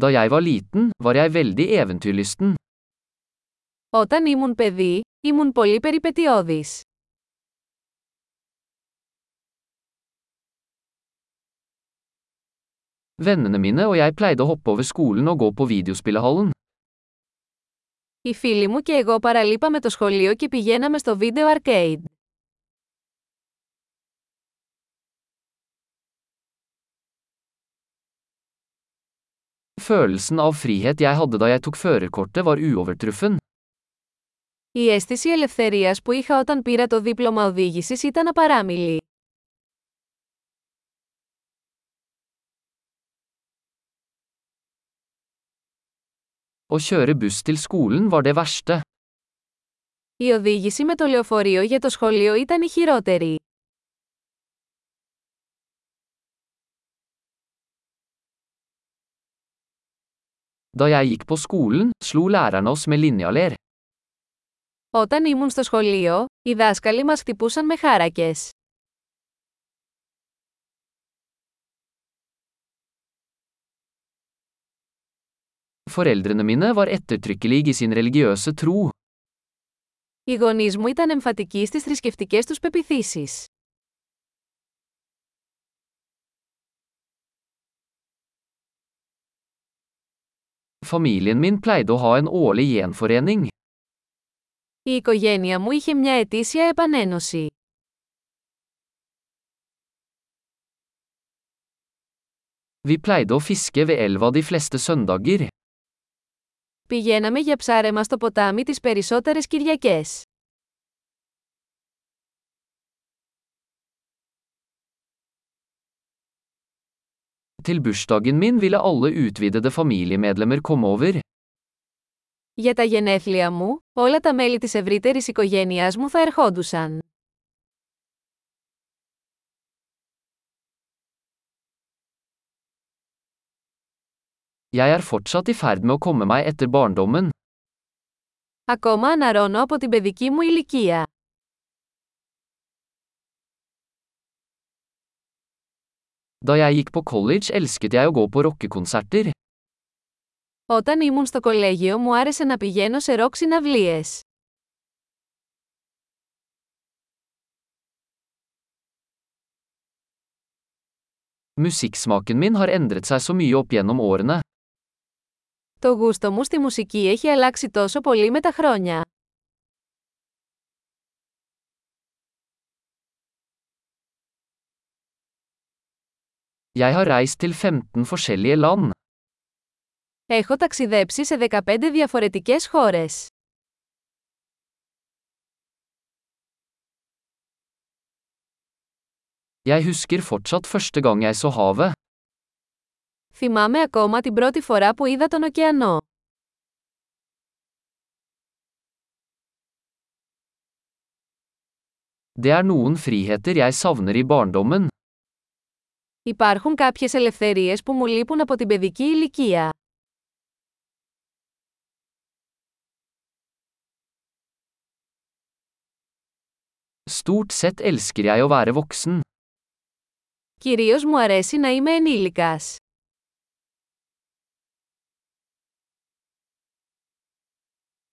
Da jeg var liten, var jeg veldig eventyrlysten. Όταν ήμουν παιδί, ήμουν πολύ περιπετειώδης. Vennene mine og jeg pleide å hoppe over skolen og gå på videospillehallen. Οι φίλοι μου και εγώ παραλείπαμε το σχολείο και πηγαίναμε στο βίντεο arcade. Følelsen av frihet jeg hadde da jeg tok førerkortet var uovertruffen. Η αίσθηση ελευθερίας που είχα όταν πήρα το δίπλωμα οδήγησης ήταν απαράμιλη. Å kjøre buss til skolen var det verste. Η οδήγηση με το λεωφορείο για το σχολείο ήταν η χειρότερη. Da jeg gikk på skolen, slo lærerne oss med linjaler. Όταν ήμουν στο σχολείο, οι δάσκαλοι μας χτυπούσαν με χάρακες. Foreldrene mine var ettertrykkelige i sin religiøse tro. Οι γονείς μου ήταν εμφατικοί στις θρησκευτικές τους πεπιθήσεις. Familien min pleide å ha en årlig gjenforening. Η οικογένεια μου είχε μια ετήσια επανένωση. Vi pleide å fiske ved elva de fleste søndager. Πηγαίναμε για ψάρεμα στο ποτάμι τις περισσότερες Κυριακές. Til bursdagen min ville alle utvidede familiemedlemmer komme over. Για τα γενέθλια μου, όλα τα μέλη της ευρύτερης οικογένειάς μου θα ερχόντουσαν. Jeg er fortsatt i ferd med å komme meg etter barndommen. Ακόμα αναρώνω από την παιδική μου ηλικία. Da jeg gikk på college elsket jeg å gå på rockekonserter. Όταν ήμουν στο κολέγιο μου άρεσε να πηγαίνω σε ροκ συναυλίες. Musikksmaken min har endret seg så mye opp gjennom årene. Το γούστο μου στη μουσική έχει αλλάξει τόσο πολύ με τα χρόνια. Jeg har reist til 15 forskjellige land. Έχω ταξιδέψει σε 15 διαφορετικές χώρες. Jeg husker fortsatt første gang jeg så havet. Θυμάμαι ακόμα την πρώτη φορά που είδα τον ωκεανό. Det er noen friheter jeg savner i barndommen. Υπάρχουν κάποιες ελευθερίες που μου λείπουν από την παιδική ηλικία. Stort sett elsker jeg å være voksen. Κυρίως μου αρέσει να είμαι ενήλικας.